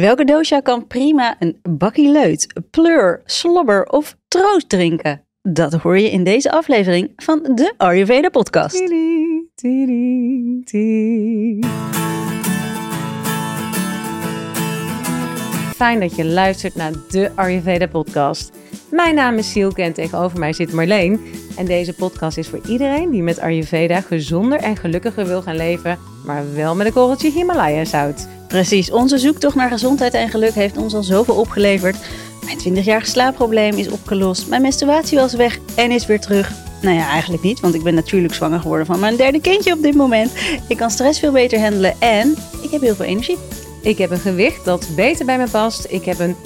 Welke dosha kan prima een bakkie leut, pleur, slobber of troost drinken? Dat hoor je in deze aflevering van de Ayurveda podcast. Tiri, tiri, tiri. Fijn dat je luistert naar de Ayurveda podcast. Mijn naam is Sielke en tegenover mij zit Marleen. En deze podcast is voor iedereen die met Ayurveda gezonder en gelukkiger wil gaan leven, maar wel met een korreltje Himalaya zout. Precies, onze zoektocht naar gezondheid en geluk heeft ons al zoveel opgeleverd. Mijn 20-jarige slaapprobleem is opgelost, mijn menstruatie was weg en is weer terug. Nou ja, eigenlijk niet, want ik ben natuurlijk zwanger geworden van mijn derde kindje op dit moment. Ik kan stress veel beter handelen en ik heb heel veel energie. Ik heb een gewicht dat beter bij me past. Ik heb een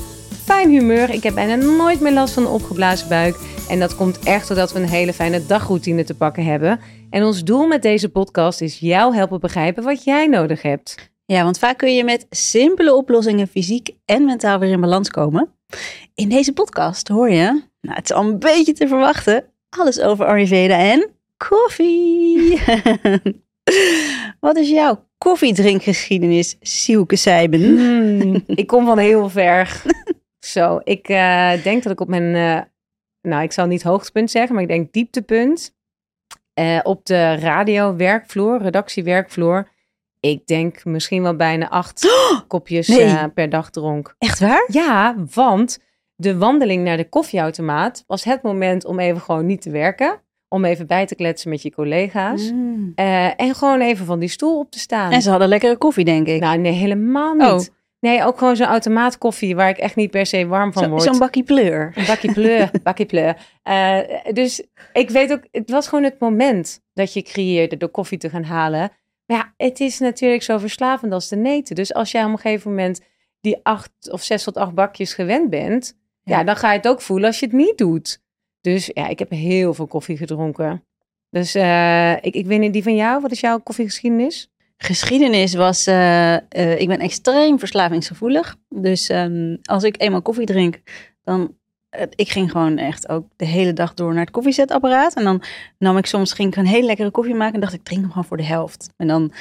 fijn humeur. Ik heb bijna nooit meer last van een opgeblazen buik. En dat komt echt doordat we een hele fijne dagroutine te pakken hebben. En ons doel met deze podcast is jou helpen begrijpen wat jij nodig hebt. Ja, want vaak kun je met simpele oplossingen fysiek en mentaal weer in balans komen. In deze podcast hoor je, nou het is al een beetje te verwachten, alles over Ayurveda en koffie. Wat is jouw koffiedrinkgeschiedenis, Sielke Seiben? Hmm, ik kom van heel ver. Zo, ik eh, denk dat ik op mijn, eh, nou ik zal niet hoogtepunt zeggen, maar ik denk dieptepunt. eh, op de radiowerkvloer, redactiewerkvloer. Ik denk misschien wel bijna acht kopjes nee. per dag dronk. Echt waar? Ja, want de wandeling naar de koffieautomaat was het moment om even gewoon niet te werken. Om even bij te kletsen met je collega's. Mm. En gewoon even van die stoel op te staan. En ze hadden lekkere koffie, denk ik. Nou, nee, helemaal niet. Oh. Nee, ook gewoon zo'n automaatkoffie waar ik echt niet per se warm van word. Zo'n bakkie pleur. Een bakje pleur, bakje pleur. Eh, dus ik weet ook, het was gewoon het moment dat je creëerde door koffie te gaan halen. Maar ja, het is natuurlijk zo verslavend als de neten. Dus als jij op een gegeven moment die acht of zes tot acht bakjes gewend bent, ja. Ja. dan ga je het ook voelen als je het niet doet. Dus ja, ik heb heel veel koffie gedronken. Dus eh, ik, ik weet niet, die van jou, wat is jouw koffiegeschiedenis? Geschiedenis was, eh, eh, ik ben extreem verslavingsgevoelig. Dus ehm, als ik eenmaal koffie drink, dan, eh, ik ging gewoon echt ook de hele dag door naar het koffiezetapparaat. En dan nam ik soms, ging ik een hele lekkere koffie maken en dacht ik, drink hem gewoon voor de helft. En dan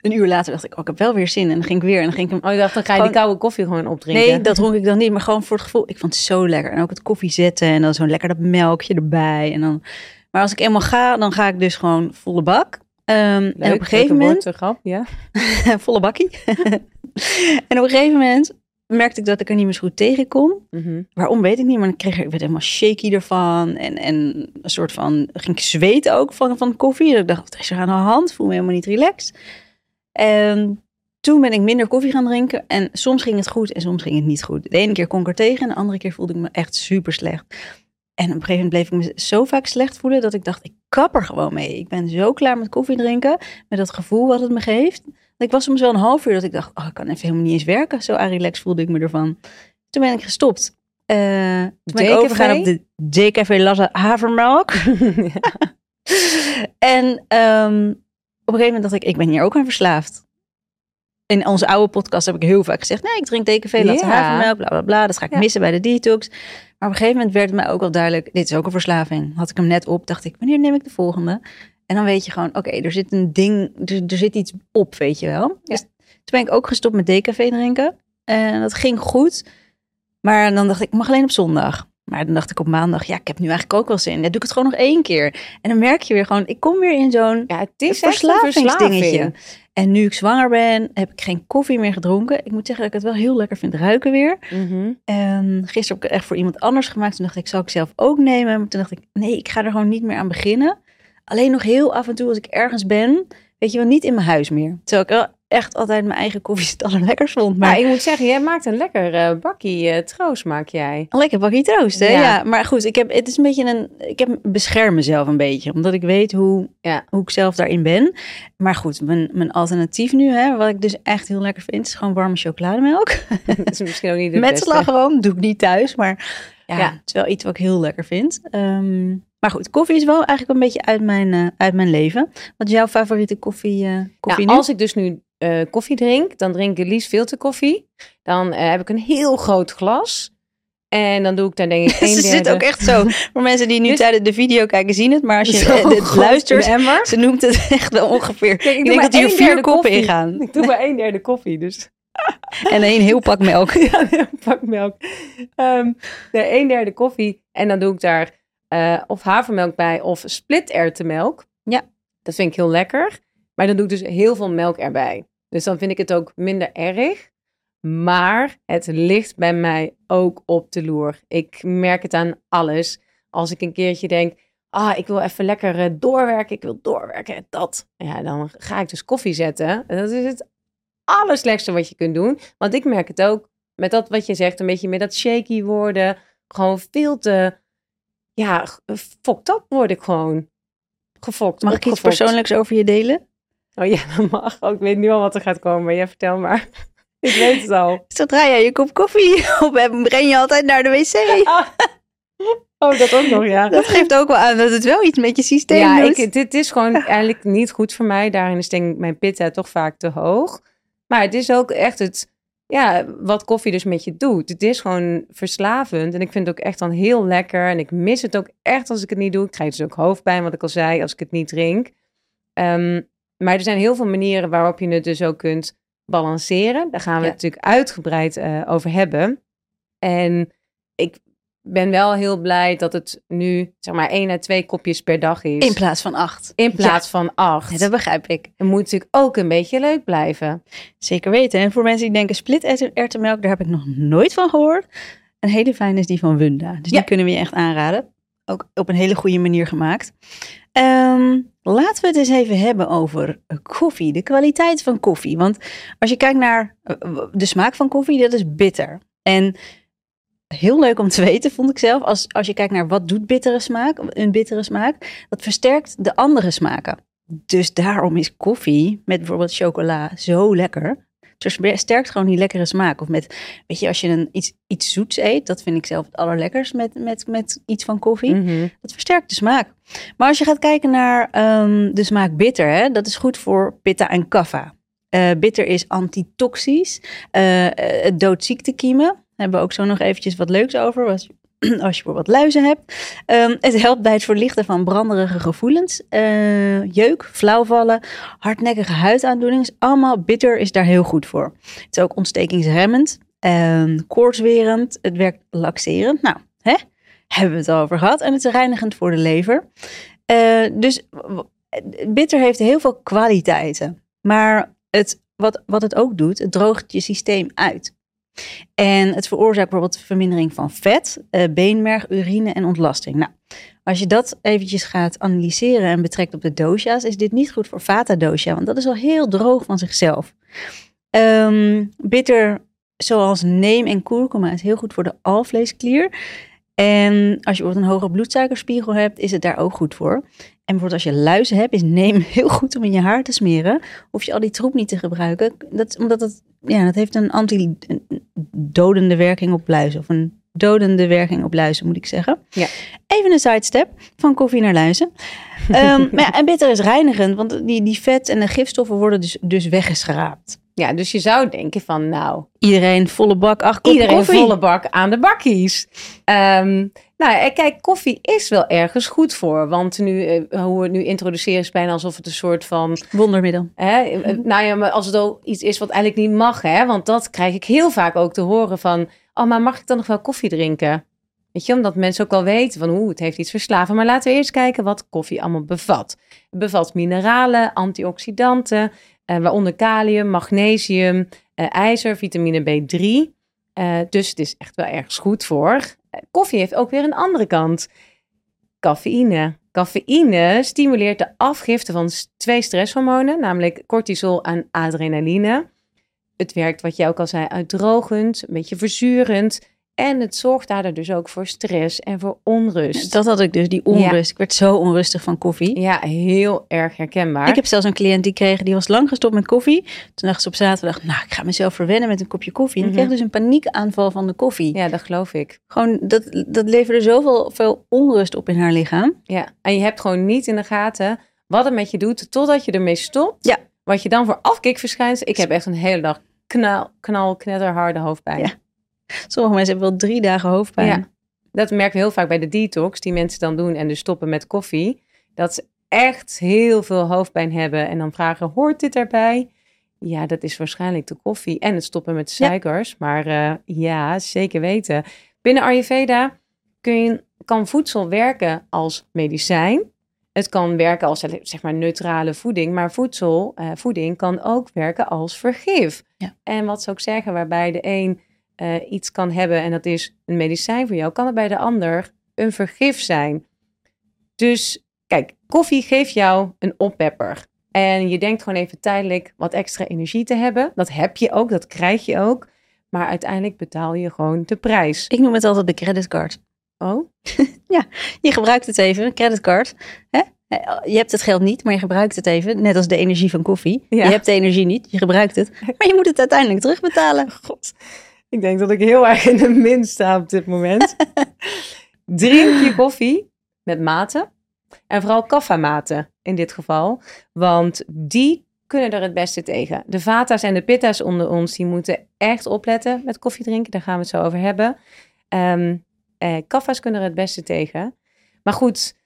een uur later dacht ik, oh, ik heb wel weer zin. En dan ging ik weer en dan ging ik hem Oh, ik dacht, dan ga je Gewoon- die koude koffie gewoon opdrinken. Nee, dat dronk ik dan niet, maar gewoon voor het gevoel. Ik vond het zo lekker. En ook het koffie zetten en dan zo'n lekker dat melkje erbij. En dan, maar als ik eenmaal ga, dan ga ik dus gewoon volle bak. Ehm, en op een gegeven moment, woord, grap, ja. volle bakkie. en op een gegeven moment merkte ik dat ik er niet meer zo goed tegen kon. Mhm. Waarom weet ik niet, maar ik, kreeg, ik werd helemaal shaky ervan. En, en een soort van, ging ik zweten ook van, van koffie. Ik dacht, wat is er aan de hand? Voel me helemaal niet relaxed. En toen ben ik minder koffie gaan drinken. En soms ging het goed en soms ging het niet goed. De ene keer kon ik er tegen en de andere keer voelde ik me echt super slecht. En op een gegeven moment bleef ik me zo vaak slecht voelen dat ik dacht, ik kap er gewoon mee. Ik ben zo klaar met koffie drinken, met dat gevoel wat het me geeft. Ik was soms wel een half uur dat ik dacht, oh, ik kan even helemaal niet eens werken. Zo relaxed voelde ik me ervan. Toen ben ik gestopt. Eh, toen ben ik overgegaan op de Decafé Latte havermelk. en ehm, op een gegeven moment dacht ik, ik ben hier ook aan verslaafd. In onze oude podcast heb ik heel vaak gezegd, nee, ik drink decafé latte Ja. havermelk, bla bla bla. Dat ga ik Ja. missen bij de detox. Maar op een gegeven moment werd het mij ook wel duidelijk, dit is ook een verslaving. Had ik hem net op, dacht ik, wanneer neem ik de volgende? En dan weet je gewoon, oké, er zit een ding, er, er zit iets op, weet je wel. Dus toen ben ik ook gestopt met decafé drinken. En dat ging goed. Maar dan dacht ik, ik mag alleen op zondag. Maar dan dacht ik op maandag, ja, ik heb nu eigenlijk ook wel zin. Dan doe ik het gewoon nog één keer. En dan merk je weer gewoon, ik kom weer in zo'n Ja, het is verslavingsdingetje. verslaving. En nu ik zwanger ben, heb ik geen koffie meer gedronken. Ik moet zeggen dat ik het wel heel lekker vind ruiken weer. Mhm. En gisteren heb ik het echt voor iemand anders gemaakt. Toen dacht ik, zal ik zelf ook nemen? Maar toen dacht ik, nee, ik ga er gewoon niet meer aan beginnen. Alleen nog heel af en toe als ik ergens ben, weet je wel, niet in mijn huis meer. Terwijl ik wel echt altijd mijn eigen koffie het allerlekkers vond. Maar Maar ik moet zeggen, jij maakt een lekker eh, bakkie eh, troost, maak jij. Een lekker bakje troost, hè? Ja. Ja. maar goed, ik heb, het is een beetje een... Ik heb, bescherm mezelf een beetje, omdat ik weet hoe, Ja. hoe ik zelf daarin ben. Maar goed, mijn, mijn alternatief nu, hè, wat ik dus echt heel lekker vind, is gewoon warme chocolademelk. Dat is misschien ook niet de Met beste. slagroom, doe ik niet thuis, maar ja, Ja. het is wel iets wat ik heel lekker vind. Ehm, maar goed, koffie is wel eigenlijk een beetje uit mijn, eh, uit mijn leven. Wat is jouw favoriete koffie, koffie Ja, nu? als ik dus nu eh, koffie drink, dan drink ik liefst filterkoffie. Dan eh, heb ik een heel groot glas. En dan doe ik daar denk ik een Ze derde... zit ook echt zo. Voor mensen die nu Dus- tijdens de video kijken, zien het. Maar als je dit luistert, emmer. ze noemt het echt wel ongeveer. Kijk, ik denk dat hier één vier koppen in gaan. Ik doe maar een derde koffie, dus... En een heel pak melk. Ja, een pak melk. Ehm, de een derde koffie. En dan doe ik daar eh, of havermelk bij of split erwtenmelk. Ja. Dat vind ik heel lekker. Maar dan doe ik dus heel veel melk erbij. Dus dan vind ik het ook minder erg. Maar het ligt bij mij ook op de loer. Ik merk het aan alles. Als ik een keertje denk, ah, ik wil even lekker eh, doorwerken, ik wil doorwerken en dat. Ja, dan ga ik dus koffie zetten. En dat is het allerslechtste wat je kunt doen. Want ik merk het ook met dat wat je zegt, een beetje met dat shaky worden. Gewoon veel te, ja, fokt op word ik gewoon. Gefokt, Mag ik iets persoonlijks over je delen? Oh ja, dat mag. Oh, ik weet nu al wat er gaat komen, maar jij vertel maar. ik weet het al. Zodra jij je kop koffie op hebt, breng je altijd naar de wc. Oh, dat ook nog, ja. Dat geeft ook wel aan dat het wel iets met je systeem Ja, doet. ik, dit is gewoon eigenlijk niet goed voor mij. Daarin is denk ik mijn pitta toch vaak te hoog. Maar het is ook echt het, ja, wat koffie dus met je doet. Het is gewoon verslavend. En ik vind het ook echt dan heel lekker. En ik mis het ook echt als ik het niet doe. Ik krijg dus ook hoofdpijn, wat ik al zei, als ik het niet drink. Ehm, maar er zijn heel veel manieren waarop je het dus ook kunt balanceren. Daar gaan we Ja. het natuurlijk uitgebreid eh, over hebben. En ik ben wel heel blij dat het nu, zeg maar, één à twee kopjes per dag is. In plaats van acht. In plaats van acht. Ja, dat begrijp ik. Het moet natuurlijk ook een beetje leuk blijven. Zeker weten. En voor mensen die denken split erwtenmelk, daar heb ik nog nooit van gehoord. Een hele fijne is die van Wunda. Dus die kunnen we je echt aanraden. Ook op een hele goede manier gemaakt. Ehm, laten we het eens even hebben over eh, koffie. De kwaliteit van koffie. Want als je kijkt naar eh, de smaak van koffie, dat is bitter. En heel leuk om te weten, vond ik zelf. Als, als je kijkt naar wat doet bittere smaak, een bittere smaak. Dat versterkt de andere smaken. Dus daarom is koffie met bijvoorbeeld chocola zo lekker. Het versterkt gewoon die lekkere smaak. Of met, weet je, als je een, iets, iets zoets eet, dat vind ik zelf het allerlekkers met, met, met iets van koffie. Mhm. Dat versterkt de smaak. Maar als je gaat kijken naar ehm, de smaak bitter, hè, dat is goed voor pitta en kaffa. Eh, bitter is antitoxisch. Eh, eh, het doodt ziektekiemen. Daar hebben we ook zo nog eventjes wat leuks over. als je bijvoorbeeld luizen hebt. Ehm, het helpt bij het verlichten van branderige gevoelens. Eh, jeuk, flauwvallen, hardnekkige huidaandoeningen. Allemaal bitter is daar heel goed voor. Het is ook ontstekingsremmend. koortswerend. Het werkt laxerend. Nou, hè? hebben we het al over gehad. En het is reinigend voor de lever. Eh, dus bitter heeft heel veel kwaliteiten. Maar het, wat, wat het ook doet, het droogt je systeem uit. En het veroorzaakt bijvoorbeeld vermindering van vet, eh, beenmerg, urine en ontlasting. Nou, als je dat eventjes gaat analyseren en betrekt op de dosha's, is dit niet goed voor vata dosha, want dat is al heel droog van zichzelf. Ehm, bitter, zoals neem en kurkuma, is heel goed voor de alvleesklier. En als je bijvoorbeeld een hoge bloedsuikerspiegel hebt, is het daar ook goed voor. En bijvoorbeeld als je luizen hebt, is neem heel goed om in je haar te smeren. Hoef je al die troep niet te gebruiken. Dat, omdat het, ja, dat heeft een anti-dodende werking op luizen. Of een dodende werking op luizen, moet ik zeggen. Ja. Even een sidestep van koffie naar luizen. Ehm, maar ja, en bitter is reinigend, want die, die vet en de gifstoffen worden dus, dus weggeschraapt. Ja, dus je zou denken van, nou, Iedereen volle bak, acht kop iedereen koffie. volle bak aan de bakkies. Ehm, nou, kijk, koffie is wel ergens goed voor. Want nu, eh, hoe we het nu introduceren is bijna alsof het een soort van... Wondermiddel. Hè, eh, nou ja, maar als het al iets is wat eigenlijk niet mag, hè. Want dat krijg ik heel vaak ook te horen van... Oh, maar mag ik dan nog wel koffie drinken? Weet je, omdat mensen ook wel weten van... Oeh, het heeft iets verslaven. Maar laten we eerst kijken wat koffie allemaal bevat. Het bevat mineralen, antioxidanten... eh, waaronder kalium, magnesium, eh, ijzer, vitamine B3... Eh, dus het is echt wel ergens goed voor. Koffie heeft ook weer een andere kant. Cafeïne. Cafeïne stimuleert de afgifte van twee stresshormonen, namelijk cortisol en adrenaline. Het werkt, wat jij ook al zei, uitdrogend, een beetje verzurend. En het zorgt daardoor dus ook voor stress en voor onrust. Dat had ik dus, die onrust. Ik werd zo onrustig van koffie. Ja, heel erg herkenbaar. Ik heb zelfs een cliënt die kreeg, die was lang gestopt met koffie. Toen dacht ze op zaterdag, nou, ik ga mezelf verwennen met een kopje koffie. En ik Mhm. kreeg dus een paniekaanval van de koffie. Ja, dat geloof ik. Gewoon, dat, dat leverde zoveel veel onrust op in haar lichaam. Ja, en je hebt gewoon niet in de gaten wat het met je doet totdat je ermee stopt. Ja. Wat je dan voor afkik verschijnt. Ik heb echt een hele dag knal, knal, knetterharde hoofdpijn. Ja. Sommige mensen hebben wel drie dagen hoofdpijn. Ja. Dat merken we heel vaak bij de detox, die mensen dan doen en dus stoppen met koffie. Dat ze echt heel veel hoofdpijn hebben en dan vragen, hoort dit erbij? Ja, dat is waarschijnlijk de koffie en het stoppen met suikers. Maar uh, ja, zeker weten. Binnen Ayurveda kun je, kan voedsel werken als medicijn. Het kan werken als zeg maar neutrale voeding, maar voedsel, uh, voeding kan ook werken als vergif. Ja. En wat zou ik zeggen, waarbij de een uh, iets kan hebben en dat is een medicijn voor jou, kan het bij de ander een vergif zijn. Dus kijk, koffie geeft jou een oppepper. En je denkt gewoon even tijdelijk wat extra energie te hebben. Dat heb je ook, dat krijg je ook. Maar uiteindelijk betaal je gewoon de prijs. Ik noem het altijd de creditcard. Oh? ja, je gebruikt het even, een creditcard. Hè? Je hebt het geld niet, maar je gebruikt het even. Net als de energie van koffie. Je hebt de energie niet, je gebruikt het. Maar je moet het uiteindelijk terugbetalen. God, ik denk dat ik heel erg in de min sta op dit moment. Drink je koffie met mate. En vooral kaffamaten in dit geval. Want die kunnen er het beste tegen. De vata's en de pitta's onder ons, die moeten echt opletten met koffie drinken. Daar gaan we het zo over hebben. Um, eh, kaffa's kunnen er het beste tegen. Maar goed,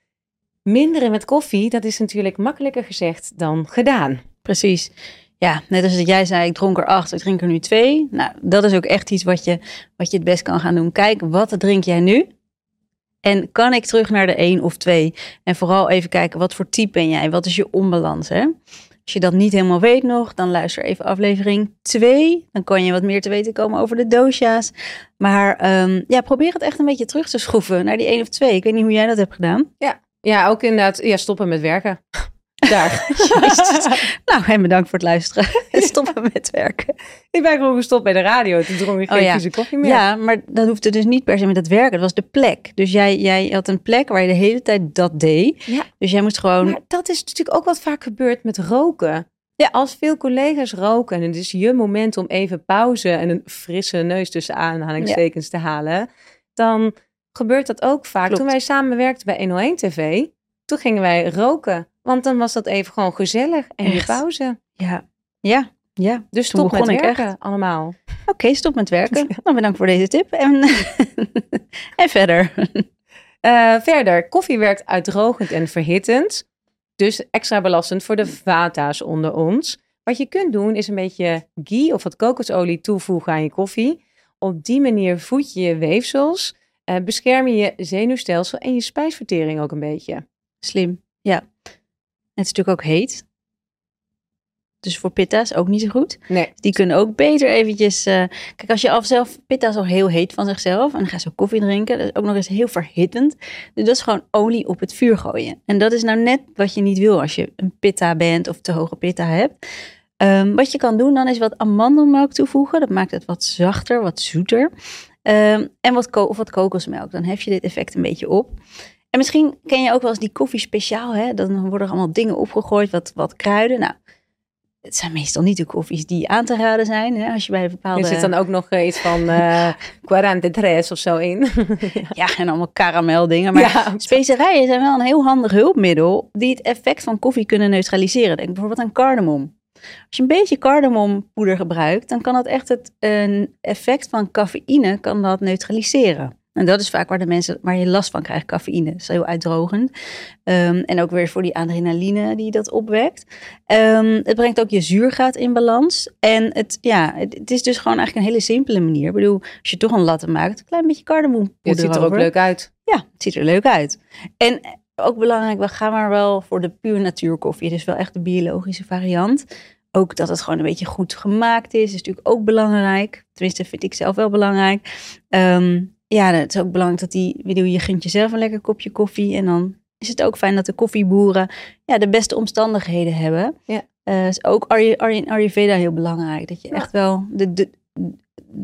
minderen met koffie, dat is natuurlijk makkelijker gezegd dan gedaan. Precies. Ja, net als dat jij zei, ik dronk er acht, ik drink er nu twee. Nou, dat is ook echt iets wat je, wat je het best kan gaan doen. Kijk, wat drink jij nu? En kan ik terug naar de één of twee? En vooral even kijken, wat voor type ben jij? Wat is je onbalans? Hè? Als je dat niet helemaal weet nog, dan luister even aflevering 2. Dan kan je wat meer te weten komen over de dosha's. Maar um, ja, probeer het echt een beetje terug te schroeven naar die 1 of 2. Ik weet niet hoe jij dat hebt gedaan. Ja, ja ook inderdaad. Ja, stoppen met werken. Daar. nou, en bedankt voor het luisteren. Stoppen met werken. Ik ben gewoon gestopt bij de radio. Toen dronk ik geen oh, koffie meer. Ja, maar dat hoefde dus niet per se met het werken. Dat was de plek. Dus jij, jij had een plek waar je de hele tijd dat deed. Ja. Dus jij moest gewoon... Maar dat is natuurlijk ook wat vaak gebeurt met roken. Ja, als veel collega's roken en het is je moment om even pauze en een frisse neus tussen aanhalingstekens te halen, dan gebeurt dat ook vaak. Toen wij samen werkten bij 101 TV, toen gingen wij roken. Want dan was dat even gewoon gezellig en je pauze. Ja, ja, ja. Dus stop met werken allemaal. Oké, stop met werken. Nou, bedankt voor deze tip. En, en verder. Uh, verder, koffie werkt uitdrogend en verhittend. Dus extra belastend voor de vata's onder ons. Wat je kunt doen is een beetje ghee of wat kokosolie toevoegen aan je koffie. Op die manier voed je je weefsels, uh, bescherm je je zenuwstelsel en je spijsvertering ook een beetje. Slim, ja. Het is natuurlijk ook heet. Dus voor pitta's ook niet zo goed. Nee. Die kunnen ook beter eventjes... Uh, kijk, als je al zelf... Pitta's al heel heet van zichzelf. En dan gaan ze koffie drinken. Dat is ook nog eens heel verhittend. Dus dat is gewoon olie op het vuur gooien. En dat is nou net wat je niet wil als je een pitta bent of te hoge pitta hebt. Um, wat je kan doen dan is wat amandelmelk toevoegen. Dat maakt het wat zachter, wat zoeter. Um, en wat, of wat kokosmelk. Dan hef je dit effect een beetje op. En misschien ken je ook wel eens die koffie speciaal. Hè? Dan worden er allemaal dingen opgegooid, wat, wat kruiden. Nou, het zijn meestal niet de koffies die aan te raden zijn. Hè? Als je bij een bepaalde... Er zit dan ook nog iets van uh, 43 of zo in. ja. en allemaal karameldingen. Maar ja. specerijen zijn wel een heel handig hulpmiddel... die het effect van koffie kunnen neutraliseren. Denk bijvoorbeeld aan cardamom. Als je een beetje cardamompoeder gebruikt... dan kan dat echt het een effect van cafeïne kan dat neutraliseren. En dat is vaak waar de mensen waar je last van krijgt, cafeïne. Dat is heel uitdrogend. Um, en ook weer voor die adrenaline die dat opwekt. Um, het brengt ook je zuurgraad in balans. En het, ja, het, is dus gewoon eigenlijk een hele simpele manier. Ik bedoel, als je toch een latte maakt, een klein beetje cardamompoeder Het ziet er ook leuk uit. Ja, het ziet er leuk uit. En ook belangrijk, we gaan maar wel voor de puur natuurkoffie. Het is wel echt de biologische variant. Ook dat het gewoon een beetje goed gemaakt is, is natuurlijk ook belangrijk. Tenminste, vind ik zelf wel belangrijk. Um, ja, het is ook belangrijk dat die, bedoel, je gunt jezelf een lekker kopje koffie. En dan is het ook fijn dat de koffieboeren ja, de beste omstandigheden hebben. Ja. Uh, is ook Ayurveda heel belangrijk. Dat je echt wel, de, de,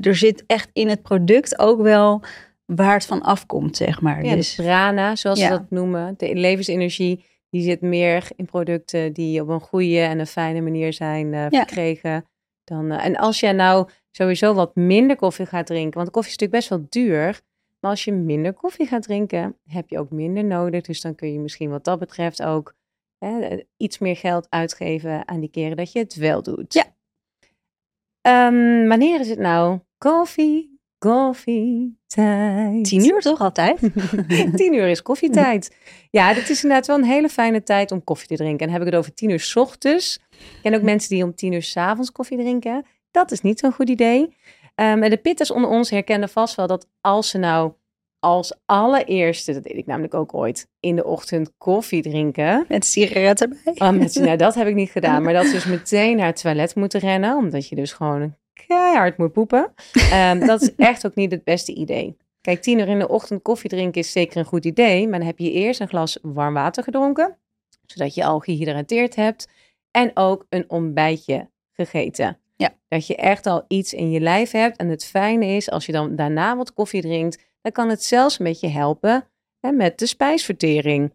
er zit echt in het product ook wel waar het van afkomt, zeg maar. Ja, dus, de prana, zoals ze dat noemen. De levensenergie, die zit meer in producten die op een goede en een fijne manier zijn uh, verkregen. Dan, uh, en als jij nou sowieso wat minder koffie gaat drinken. Want koffie is natuurlijk best wel duur. Maar als je minder koffie gaat drinken, heb je ook minder nodig. Dus dan kun je misschien wat dat betreft ook hè, iets meer geld uitgeven aan die keren dat je het wel doet. Ja. Um, wanneer is het nou? Koffie, Koffietijd. Tien uur toch altijd? tien uur is koffietijd. Ja, dat is inderdaad wel een hele fijne tijd om koffie te drinken. En heb ik het over tien uur s ochtends. Ik ken ook mensen die om tien uur s avonds koffie drinken. Dat is niet zo'n goed idee. Um, en de pitters onder ons herkennen vast wel dat als ze nou als allereerste, dat deed ik namelijk ook ooit, in de ochtend koffie drinken. Met sigaretten erbij? Oh, met, nou, dat heb ik niet gedaan. Maar dat ze dus meteen naar het toilet moeten rennen, omdat je dus gewoon keihard moet poepen. Um, dat is echt ook niet het beste idee. Kijk, tien uur in de ochtend koffie drinken is zeker een goed idee. Maar dan heb je eerst een glas warm water gedronken, zodat je al gehydrateerd hebt. En ook een ontbijtje gegeten. Ja. Dat je echt al iets in je lijf hebt. En het fijne is, als je dan daarna wat koffie drinkt, dan kan het zelfs een beetje helpen hè, met de spijsvertering.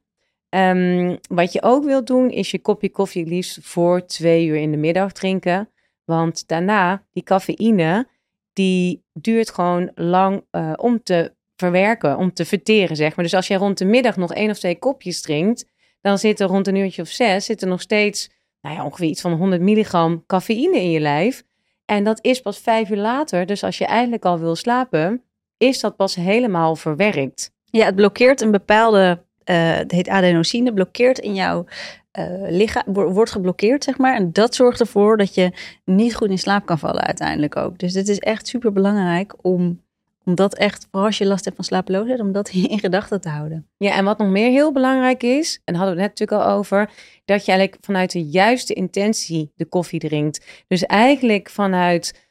Um, wat je ook wilt doen, is je kopje koffie liefst voor twee uur in de middag drinken. Want daarna, die cafeïne, die duurt gewoon lang uh, om te verwerken, om te verteren, zeg maar. Dus als je rond de middag nog één of twee kopjes drinkt, dan zit er rond een uurtje of zes, zit er nog steeds, nou ja, ongeveer iets van 100 milligram cafeïne in je lijf. En dat is pas vijf uur later. Dus als je eigenlijk al wil slapen, is dat pas helemaal verwerkt. Ja, het blokkeert een bepaalde, uh, het heet adenosine, blokkeert in jouw lichaam, wordt geblokkeerd, zeg maar. En dat zorgt ervoor dat je niet goed in slaap kan vallen uiteindelijk ook. Dus het is echt super belangrijk om, om dat echt, vooral als je last hebt van slapeloosheid, om dat in gedachten te houden. Ja, en wat nog meer heel belangrijk is, en hadden we het net natuurlijk al over, dat je eigenlijk vanuit de juiste intentie de koffie drinkt. Dus eigenlijk vanuit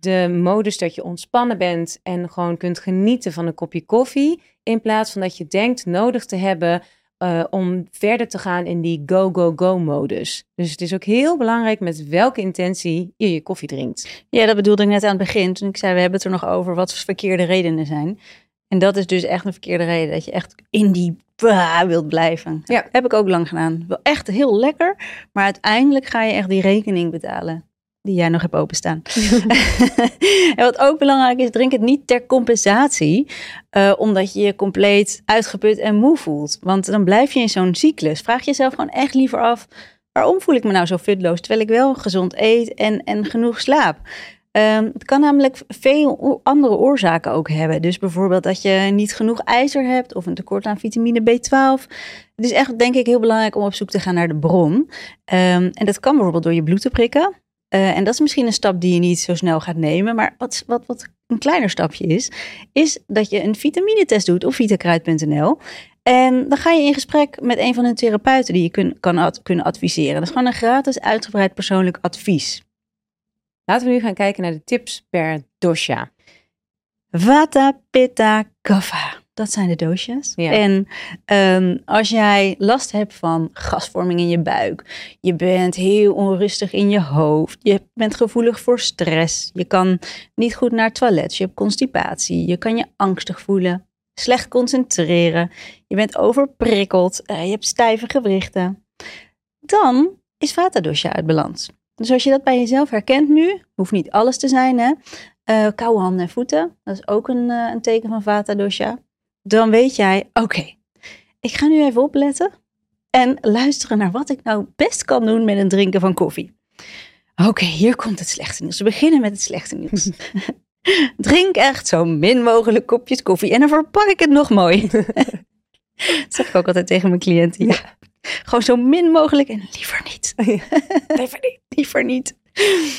de modus dat je ontspannen bent en gewoon kunt genieten van een kopje koffie. In plaats van dat je denkt nodig te hebben uh, om verder te gaan in die go-go-go-modus. Dus het is ook heel belangrijk met welke intentie je je koffie drinkt. Ja, dat bedoelde ik net aan het begin. Toen ik zei, we hebben het er nog over wat verkeerde redenen zijn. En dat is dus echt een verkeerde reden. Dat je echt in die bah, wilt blijven. Ja. Heb ik ook lang gedaan. Wel echt heel lekker. Maar uiteindelijk ga je echt die rekening betalen die jij nog hebt openstaan. en wat ook belangrijk is, drink het niet ter compensatie, uh, omdat je je compleet uitgeput en moe voelt. Want dan blijf je in zo'n cyclus. Vraag jezelf gewoon echt liever af, waarom voel ik me nou zo futloos, terwijl ik wel gezond eet en, en genoeg slaap? Um, het kan namelijk veel andere oorzaken ook hebben. Dus bijvoorbeeld dat je niet genoeg ijzer hebt of een tekort aan vitamine B12. Het is echt, denk ik, heel belangrijk om op zoek te gaan naar de bron. Um, en dat kan bijvoorbeeld door je bloed te prikken. Uh, en dat is misschien een stap die je niet zo snel gaat nemen. Maar wat, wat, wat een kleiner stapje is, is dat je een vitaminetest doet op vitakruid.nl. En dan ga je in gesprek met een van hun therapeuten die je kun, kan ad, kunnen adviseren. Dat is gewoon een gratis uitgebreid persoonlijk advies. Laten we nu gaan kijken naar de tips per dosha. Vata, Pitta, Kapha. Dat zijn de doosjes. Ja. En um, als jij last hebt van gasvorming in je buik, je bent heel onrustig in je hoofd, je bent gevoelig voor stress, je kan niet goed naar het toilet, je hebt constipatie, je kan je angstig voelen, slecht concentreren, je bent overprikkeld, uh, je hebt stijve gewrichten, dan is Vata dosha uit balans. Dus als je dat bij jezelf herkent nu, hoeft niet alles te zijn, hè. Uh, koude handen en voeten, dat is ook een, uh, een teken van Vata dosha dan weet jij, oké, okay, ik ga nu even opletten en luisteren naar wat ik nou best kan doen met een drinken van koffie. Oké, okay, hier komt het slechte nieuws. We beginnen met het slechte nieuws. Drink echt zo min mogelijk kopjes koffie en dan verpak ik het nog mooi. dat zeg ik ook altijd tegen mijn cliënten. Ja. Gewoon zo min mogelijk en liever niet. liever niet. Liever niet.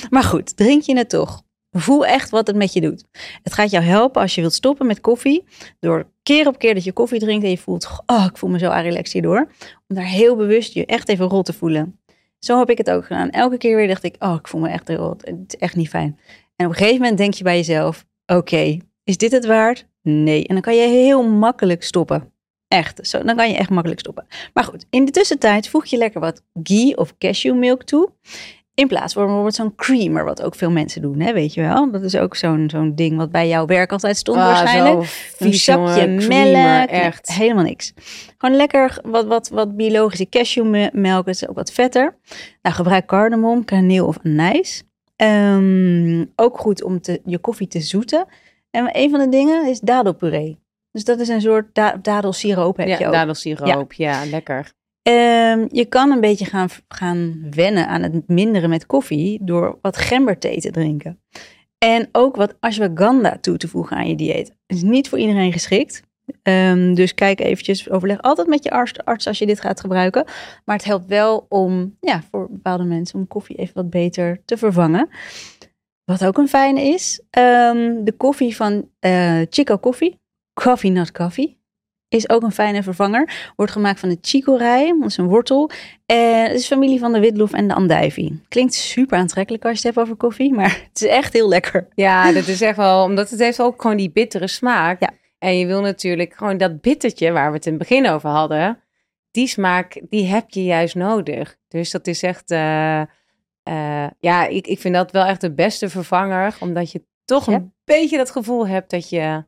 Maar goed, drink je het toch? Voel echt wat het met je doet. Het gaat jou helpen als je wilt stoppen met koffie. Door keer op keer dat je koffie drinkt en je voelt, oh, ik voel me zo relaxed hierdoor. Om daar heel bewust je echt even rot te voelen. Zo heb ik het ook gedaan. Elke keer weer dacht ik, oh, ik voel me echt rot. Het is echt niet fijn. En op een gegeven moment denk je bij jezelf, oké, is dit het waard? Nee. En dan kan je heel makkelijk stoppen. Echt. Zo, dan kan je echt makkelijk stoppen. Maar goed, in de tussentijd voeg je lekker wat ghee of cashewmilk toe. In plaats van bijvoorbeeld zo'n creamer, wat ook veel mensen doen, hè, weet je wel. Dat is ook zo'n zo'n ding wat bij jouw werk altijd stond ah, waarschijnlijk. Zo Een sapje melk, echt. Nee, helemaal niks. Gewoon lekker wat, wat, wat biologische cashewmelk, is ook wat vetter. Nou, gebruik cardamom, kaneel of anijs. Um, ook goed om te, je koffie te zoeten. En een van de dingen is dadelpuree. Dus dat is een soort da dadelsiroop heb ja, je ook. dadelsiroop, ja. ja, lekker. Um, je kan een beetje gaan, gaan wennen aan het minderen met koffie door wat gemberthee te drinken. En ook wat ashwagandha toe te voegen aan je dieet. is niet voor iedereen geschikt. Ehm, dus kijk eventjes, overleg altijd met je arts, arts als je dit gaat gebruiken. Maar het helpt wel om, ja, voor bepaalde mensen om koffie even wat beter te vervangen. Wat ook een fijne is, ehm, de koffie van uh, Chico Coffee, Coffee Not Coffee, is ook een fijne vervanger. Wordt gemaakt van de chicorij, dat is een wortel. En het is familie van de witlof en de andijvie. Klinkt super aantrekkelijk als je het hebt over koffie, maar het is echt heel lekker. Ja, dat is echt wel, omdat het heeft ook gewoon die bittere smaak. Ja. En je wil natuurlijk gewoon dat bittertje waar we het in het begin over hadden, die smaak, die heb je juist nodig. Dus dat is echt, uh, uh, ja, ik, ik vind dat wel echt de beste vervanger, omdat je toch een beetje dat gevoel hebt dat je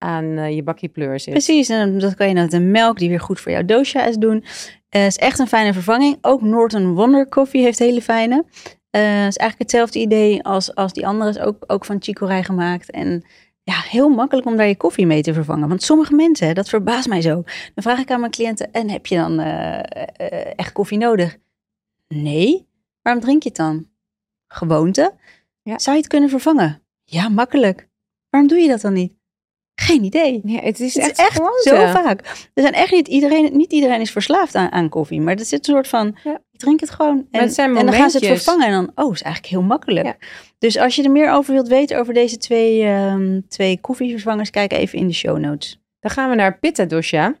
aan uh, je bakje pleur zit. Precies, en dat kan je met een melk die weer goed voor jouw dosha is doen. Het is echt een fijne vervanging. Ook Norton Wonder Coffee heeft hele fijne. Het is eigenlijk hetzelfde idee als, als die andere is ook, ook van chicorij gemaakt. En ja, heel makkelijk om daar je koffie mee te vervangen. Want sommige mensen, dat verbaast mij zo. Dan vraag ik aan mijn cliënten, en heb je dan uh, uh, echt koffie nodig? Nee. Waarom drink je het dan? Gewoonte. Ja. Zou je het kunnen vervangen? Ja, makkelijk. Waarom doe je dat dan niet? Geen idee. Ja, het is het echt, is echt zo vaak. Er zijn echt niet iedereen, niet iedereen is verslaafd aan, aan koffie, maar er zit een soort van, ja. ik drink het gewoon. En, en dan gaan ze het vervangen en dan, oh, is eigenlijk heel makkelijk. Ja. Dus als je er meer over wilt weten over deze twee, um, twee koffievervangers, kijk even in de show notes. Dan gaan we naar Pitta Dosha.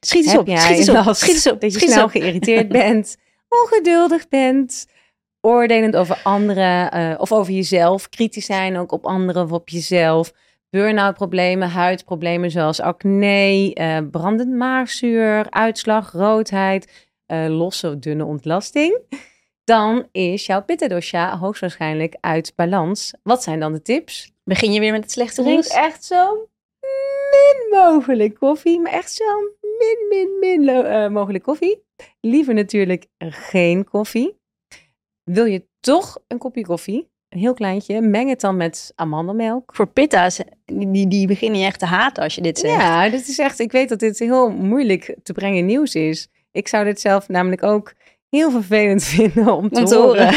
Schiet eens op, schiet eens op, schiet eens op. Dat je snel geïrriteerd bent, ongeduldig bent, oordelend over anderen uh, of over jezelf, kritisch zijn ook op anderen of op jezelf burn-out problemen, huidproblemen zoals acne, uh, brandend maagzuur, uitslag, roodheid, uh, losse dunne ontlasting, dan is jouw pitta hoogstwaarschijnlijk uit balans. Wat zijn dan de tips? Begin je weer met het slechte nieuws? echt zo min mogelijk koffie, maar echt zo min, min, min uh, mogelijk koffie. Liever natuurlijk geen koffie. Wil je toch een kopje koffie? Een heel kleintje. Meng het dan met amandelmelk. Voor pitta's, die, die beginnen je echt te haten als je dit zegt. Ja, dit is echt, ik weet dat dit heel moeilijk te brengen nieuws is. Ik zou dit zelf namelijk ook heel vervelend vinden om te, horen.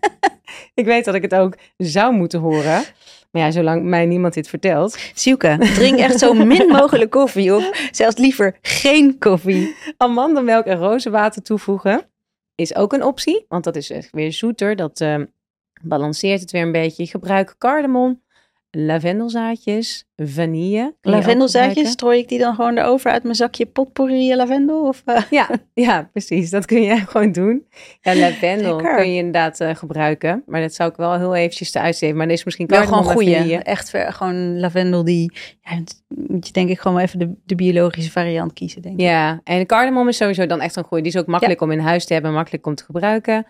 ik weet dat ik het ook zou moeten horen. Maar ja, zolang mij niemand dit vertelt. Siuke, drink echt zo min mogelijk koffie of zelfs liever geen koffie. Amandelmelk en rozenwater toevoegen is ook een optie, want dat is echt weer zoeter. Dat uh, balanceert het weer een beetje. Gebruik cardamom, lavendelzaadjes, vanille. Lavendelzaadjes, strooi ik die dan gewoon erover uit mijn zakje potpourri lavendel? Of, uh... ja, ja, precies. Dat kun je gewoon doen. Ja, lavendel kun je inderdaad uh, gebruiken. Maar dat zou ik wel heel eventjes te uitzeven. Maar is misschien wel gewoon goede. Echt ver, gewoon lavendel die... Ja, moet je denk ik gewoon even de, de biologische variant kiezen, denk ik. Ja, en cardamom is sowieso dan echt een goede. Die is ook makkelijk om in huis te hebben, makkelijk om te gebruiken.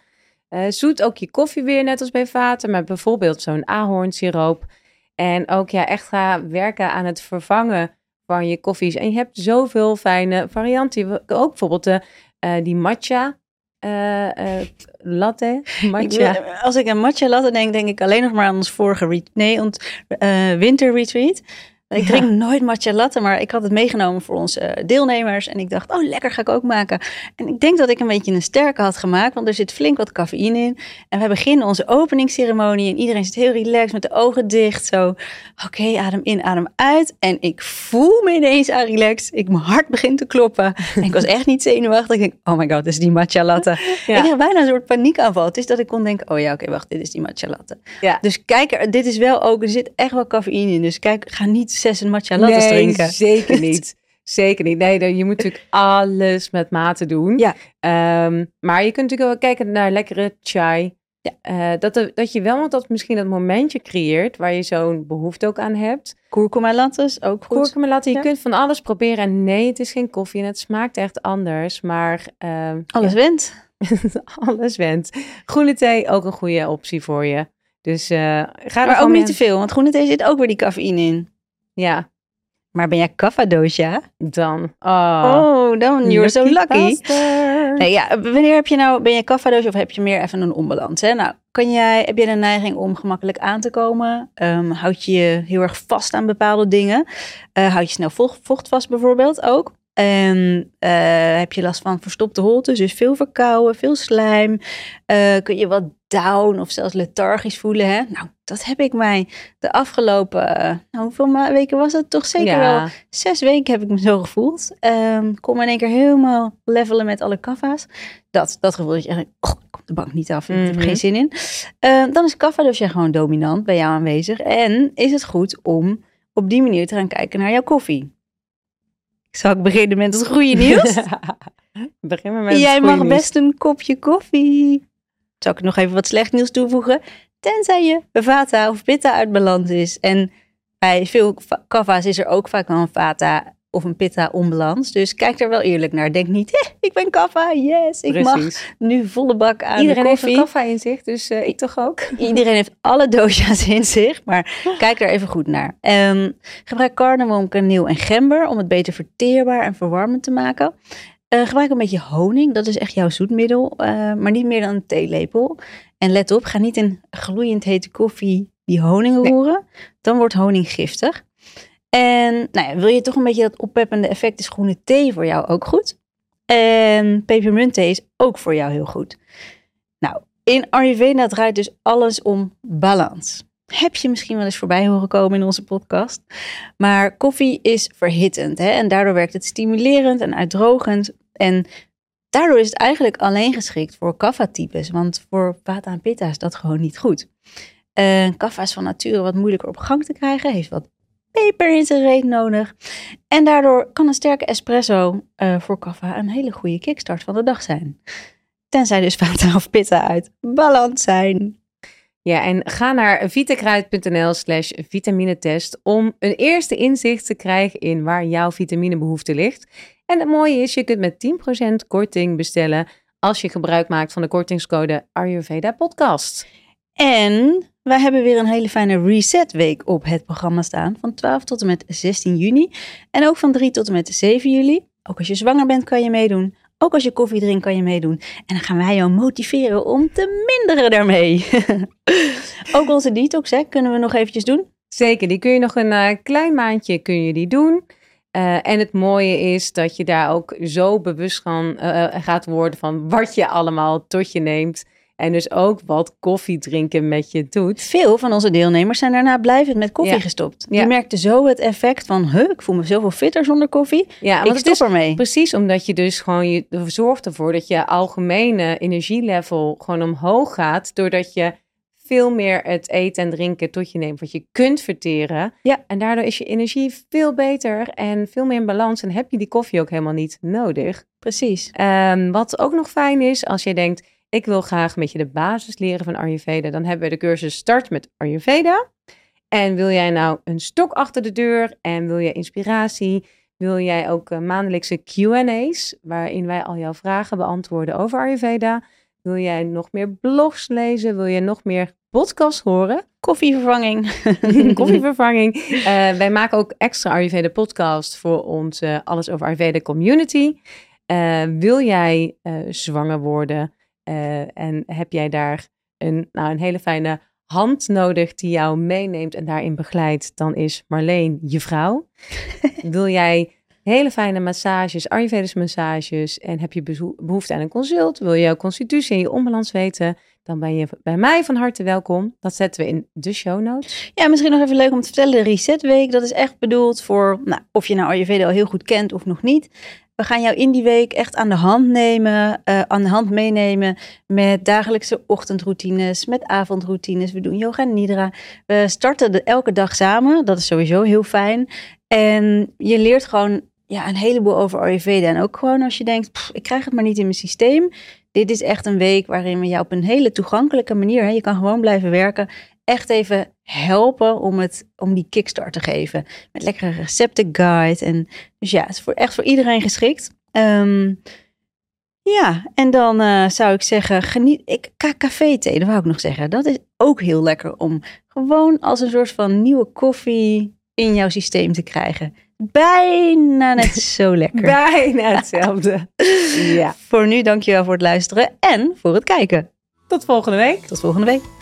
Uh, zoet ook je koffie weer, net als bij vaten, met bijvoorbeeld zo'n ahornsiroop. En ook ja, echt ga werken aan het vervangen van je koffies. En je hebt zoveel fijne varianten. Ook bijvoorbeeld de, uh, die matcha uh, latte. Matcha. Ik, als ik aan matcha latte denk, denk ik alleen nog maar aan ons vorige nee, ons, winter retreat. Ik drink nooit matcha latte, maar ik had het meegenomen voor onze deelnemers. En ik dacht, oh lekker, ga ik ook maken. En ik denk dat ik een beetje een sterke had gemaakt, want er zit flink wat cafeïne in. En we beginnen onze openingsceremonie en iedereen zit heel relaxed met de ogen dicht. Zo, oké, adem in, adem uit. En ik voel me ineens aan relaxed. Ik, mijn hart begint te kloppen. En ik was echt niet zenuwachtig. Ik denk, oh my god, dit is die matcha latte. Ik had bijna een soort paniekaanval. Het is dat ik kon denken, oh ja, oké, wacht, dit is die matcha latte. Ja. Dus kijk, dit is wel ook, er zit echt wel cafeïne in. Dus kijk, ga niet zes matcha lattes nee, drinken. zeker niet. Zeker niet. Nee, je moet natuurlijk alles met mate doen. Ja. Um, maar je kunt natuurlijk wel kijken naar lekkere chai. Ja. Uh, dat, dat je wel dat misschien dat momentje creëert waar je zo'n behoefte ook aan hebt. Kurkuma lattes, ook goed. Kurkuma latte, je kunt van alles proberen. En nee, het is geen koffie en het smaakt echt anders. Maar... Uh, alles ja. went. alles went. Groene thee, ook een goede optie voor je. Dus uh, ga maar ook niet te veel, want groene thee zit ook weer die cafeïne in. Ja. Maar ben jij kaffadoosja? Dan. Oh, oh dan you're so lucky. Nee, ja, wanneer heb je nou, ben je kaffadoosja of heb je meer even een onbalans? Hè? Nou, kan jij, heb je een neiging om gemakkelijk aan te komen? Um, houd je je heel erg vast aan bepaalde dingen? Uh, houd je snel vocht vast bijvoorbeeld ook? En eh, heb je last van verstopte holtes, dus veel verkouden, veel slijm. Eh, kun je wat down of zelfs lethargisch voelen. Hè? Nou, dat heb ik mij de afgelopen, eh, nou, hoeveel weken was het? Toch zeker wel zes weken heb ik me zo gevoeld. Ehm kom in één keer helemaal levelen met alle kaffa's. Dat, dat gevoel dat je echt, denkt, oh, ik kom de bank niet af, ik heb er Mhm. geen zin in. Ehm, dan is kaffa dus gewoon dominant bij jou aanwezig. En is het goed om op die manier te gaan kijken naar jouw koffie. Zal ik beginnen met het goede nieuws? Begin maar met Jij het goede mag nieuws. best een kopje koffie. Zal ik nog even wat slecht nieuws toevoegen? Tenzij je vata of pitta uit balans is. En bij veel va- kaffa's is er ook vaak een vata of een pitta onbalans. Dus kijk er wel eerlijk naar. Denk niet, "Hé, ik ben kaffa, yes, ik mag nu volle bak aan Iedereen de heeft koffie. een kaffa in zich, dus eh, ik toch ook. Iedereen heeft alle doja's in zich, maar kijk er even goed naar. Ehm, gebruik cardamom, kaneel en gember om het beter verteerbaar en verwarmend te maken. Eh, gebruik een beetje honing, dat is echt jouw zoetmiddel, eh, maar niet meer dan een theelepel. En let op, ga niet in gloeiend hete koffie die honing Nee. roeren, dan wordt honing giftig. En nou ja, wil je toch een beetje dat oppeppende effect, is groene thee voor jou ook goed. En pepermuntthee is ook voor jou heel goed. Nou, in Ayurveda draait dus alles om balans. Heb je misschien wel eens voorbij horen komen in onze podcast. Maar koffie is verhittend hè? en daardoor werkt het stimulerend en uitdrogend. En daardoor is het eigenlijk alleen geschikt voor kaffa-types. Want voor vata en pitta is dat gewoon niet goed. Uh, kaffa is van nature wat moeilijker op gang te krijgen. Heeft wat peper in zijn reet nodig. En daardoor kan een sterke espresso uh, voor kaffa een hele goede kickstart van de dag zijn. Tenzij dus vata of pitta uit balans zijn. Ja, en ga naar vitakruid.nl slash vitaminetest om een eerste inzicht te krijgen in waar jouw vitaminebehoefte ligt. En het mooie is, je kunt met 10% korting bestellen als je gebruik maakt van de kortingscode Ayurveda Podcast. En wij hebben weer een hele fijne reset week op het programma staan. Van 12 tot en met 16 juni. En ook van 3 tot en met 7 juli. Ook als je zwanger bent kan je meedoen. Ook als je koffie drinkt kan je meedoen. En dan gaan wij jou motiveren om te minderen daarmee. ook onze detox hè, kunnen we nog eventjes doen. Zeker, die kun je nog een uh, klein maandje kun je die doen. Uh, en het mooie is dat je daar ook zo bewust van uh, gaat worden van wat je allemaal tot je neemt. En dus ook wat koffie drinken met je doet. Veel van onze deelnemers zijn daarna blijvend met koffie Ja. gestopt. Ja. Die merkten zo het effect van, huh, ik voel me zoveel fitter zonder koffie. Ja, ik stop ermee. precies omdat je dus gewoon je zorgt ervoor dat je algemene energielevel gewoon omhoog gaat. Doordat je veel meer het eten en drinken tot je neemt wat je kunt verteren. Ja. En daardoor is je energie veel beter en veel meer in balans. En heb je die koffie ook helemaal niet nodig. Precies. Ehm, wat ook nog fijn is, als je denkt, ik wil graag met je de basis leren van Ayurveda, dan hebben we de cursus Start met Ayurveda. En wil jij nou een stok achter de deur en wil je inspiratie, wil jij ook uh, maandelijkse Q&A's, waarin wij al jouw vragen beantwoorden over Ayurveda. Wil jij nog meer blogs lezen? Wil je nog meer podcasts horen? Koffievervanging. Koffievervanging. Uh, wij maken ook extra Ayurveda podcast voor onze Alles over Ayurveda community. Uh, wil jij uh, zwanger worden uh, en heb jij daar een, nou, een hele fijne hand nodig die jou meeneemt en daarin begeleidt, dan is Marleen je vrouw. wil jij hele fijne massages, Ayurvedische massages en heb je behoefte aan een consult, wil je jouw constitutie en je onbalans weten, dan ben je bij mij van harte welkom. Dat zetten we in de show notes. Ja, misschien nog even leuk om te vertellen. De Reset Week, dat is echt bedoeld voor, nou, of je nou Ayurveda al heel goed kent of nog niet. We gaan jou in die week echt aan de hand nemen, uh, aan de hand meenemen met dagelijkse ochtendroutines, met avondroutines. We doen yoga en nidra. We starten elke dag samen. Dat is sowieso heel fijn. En je leert gewoon ja, een heleboel over Ayurveda. En ook gewoon als je denkt, ik krijg het maar niet in mijn systeem. Dit is echt een week waarin we jou op een hele toegankelijke manier, hè, je kan gewoon blijven werken, echt even helpen om, het, om die kickstart te geven. Met lekkere recepten guide. En, dus ja, het is voor, echt voor iedereen geschikt. Um, ja, en dan uh, zou ik zeggen, geniet. Ik, café thee, dat wou ik nog zeggen. Dat is ook heel lekker om gewoon als een soort van nieuwe koffie in jouw systeem te krijgen. Bijna net zo lekker. Bijna hetzelfde. ja. Voor nu, dankjewel voor het luisteren en voor het kijken. Tot volgende week. Tot volgende week.